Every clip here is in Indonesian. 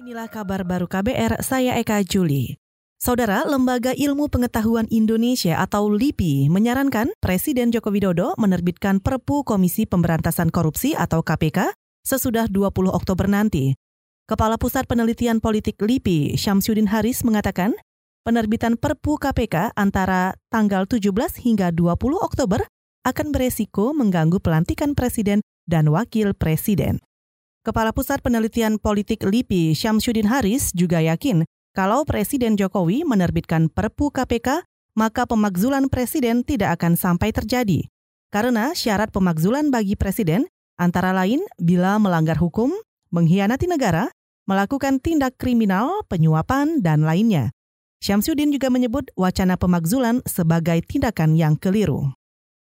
Inilah kabar baru KBR, saya Eka Juli. Saudara, Lembaga Ilmu Pengetahuan Indonesia atau LIPI menyarankan Presiden Joko Widodo menerbitkan Perpu Komisi Pemberantasan Korupsi atau KPK sesudah 20 Oktober nanti. Kepala Pusat Penelitian Politik LIPI, Syamsuddin Haris mengatakan, penerbitan Perpu KPK antara tanggal 17 hingga 20 Oktober akan beresiko mengganggu pelantikan presiden dan wakil presiden. Kepala Pusat Penelitian Politik LIPI, Syamsuddin Haris, juga yakin kalau Presiden Jokowi menerbitkan Perpu KPK, maka pemakzulan presiden tidak akan sampai terjadi. Karena syarat pemakzulan bagi presiden antara lain bila melanggar hukum, mengkhianati negara, melakukan tindak kriminal, penyuapan, dan lainnya. Syamsuddin juga menyebut wacana pemakzulan sebagai tindakan yang keliru.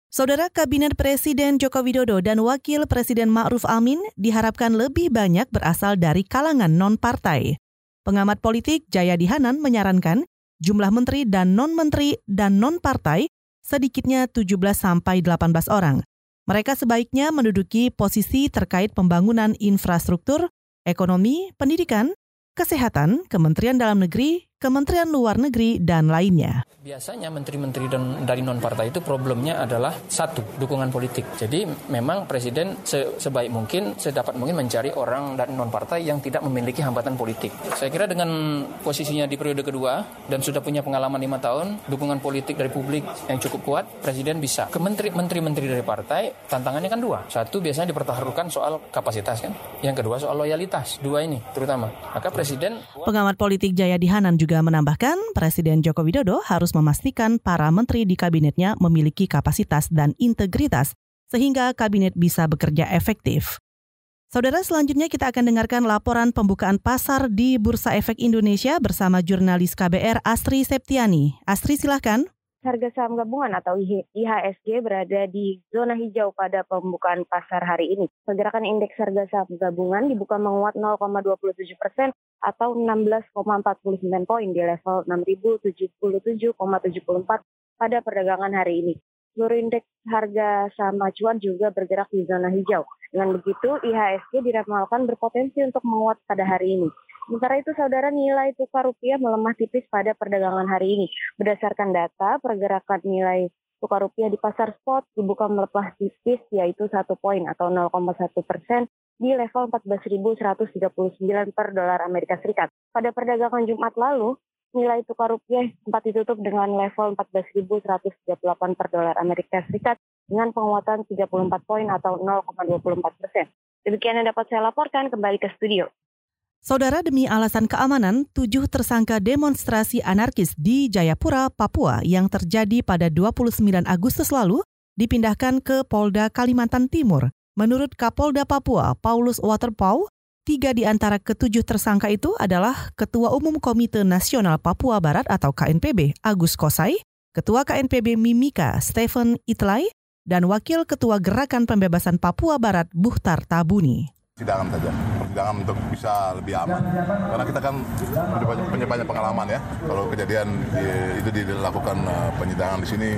Saudara Kabinet Presiden Joko Widodo dan Wakil Presiden Ma'ruf Amin diharapkan lebih banyak berasal dari kalangan non-partai. Pengamat politik Jayadi Hanan menyarankan jumlah menteri dan non-menteri dan non-partai sedikitnya 17 sampai 18 orang. Mereka sebaiknya menduduki posisi terkait pembangunan infrastruktur, ekonomi, pendidikan, kesehatan, Kementerian Dalam Negeri, Kementerian Luar Negeri, dan lainnya. Biasanya menteri-menteri dari non-partai itu problemnya adalah satu, dukungan politik. Jadi memang Presiden se sebaik mungkin, sedapat mungkin mencari orang dari non-partai yang tidak memiliki hambatan politik. Saya kira dengan posisinya di periode kedua dan sudah punya pengalaman lima tahun, dukungan politik dari publik yang cukup kuat, Presiden bisa. Ke menteri-menteri dari partai, tantangannya kan dua. Satu biasanya dipertaruhkan soal kapasitas kan. Yang kedua soal loyalitas. Dua ini terutama. Maka Presiden... Pengamat politik Jaya Dihanan juga juga menambahkan, Presiden Joko Widodo harus memastikan para menteri di kabinetnya memiliki kapasitas dan integritas sehingga kabinet bisa bekerja efektif. Saudara, selanjutnya kita akan dengarkan laporan pembukaan pasar di Bursa Efek Indonesia bersama jurnalis KBR Astri Septiani. Astri, silahkan harga saham gabungan atau IHSG berada di zona hijau pada pembukaan pasar hari ini. Pergerakan indeks harga saham gabungan dibuka menguat 0,27 persen atau 16,49 poin di level 6.077,74 pada perdagangan hari ini. Seluruh indeks harga saham acuan juga bergerak di zona hijau. Dengan begitu, IHSG diramalkan berpotensi untuk menguat pada hari ini. Sementara itu, saudara nilai tukar rupiah melemah tipis pada perdagangan hari ini. Berdasarkan data, pergerakan nilai tukar rupiah di pasar spot dibuka melepas tipis yaitu satu poin atau 0,1 persen di level 14.139 per dolar Amerika Serikat. Pada perdagangan Jumat lalu, nilai tukar rupiah sempat ditutup dengan level 14.138 per dolar Amerika Serikat dengan penguatan 34 poin atau 0,24 persen. Demikian yang dapat saya laporkan kembali ke studio. Saudara demi alasan keamanan, tujuh tersangka demonstrasi anarkis di Jayapura, Papua yang terjadi pada 29 Agustus lalu dipindahkan ke Polda Kalimantan Timur. Menurut Kapolda Papua, Paulus Waterpau, tiga di antara ketujuh tersangka itu adalah Ketua Umum Komite Nasional Papua Barat atau KNPB, Agus Kosai, Ketua KNPB Mimika, Stephen Itlai, dan Wakil Ketua Gerakan Pembebasan Papua Barat, Buhtar Tabuni persidangan saja persidangan untuk bisa lebih aman. Karena kita kan punya banyak pengalaman ya. Kalau kejadian di, itu dilakukan uh, penyidangan di sini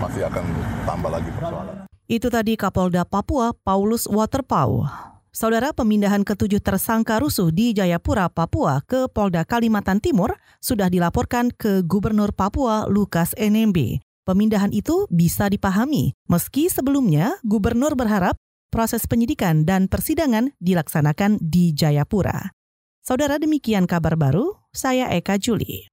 masih akan tambah lagi persoalan. Itu tadi Kapolda Papua Paulus Waterpau. Saudara pemindahan ketujuh tersangka rusuh di Jayapura, Papua ke Polda Kalimantan Timur sudah dilaporkan ke Gubernur Papua Lukas NMB. Pemindahan itu bisa dipahami, meski sebelumnya Gubernur berharap proses penyidikan dan persidangan dilaksanakan di Jayapura. Saudara demikian kabar baru, saya Eka Juli.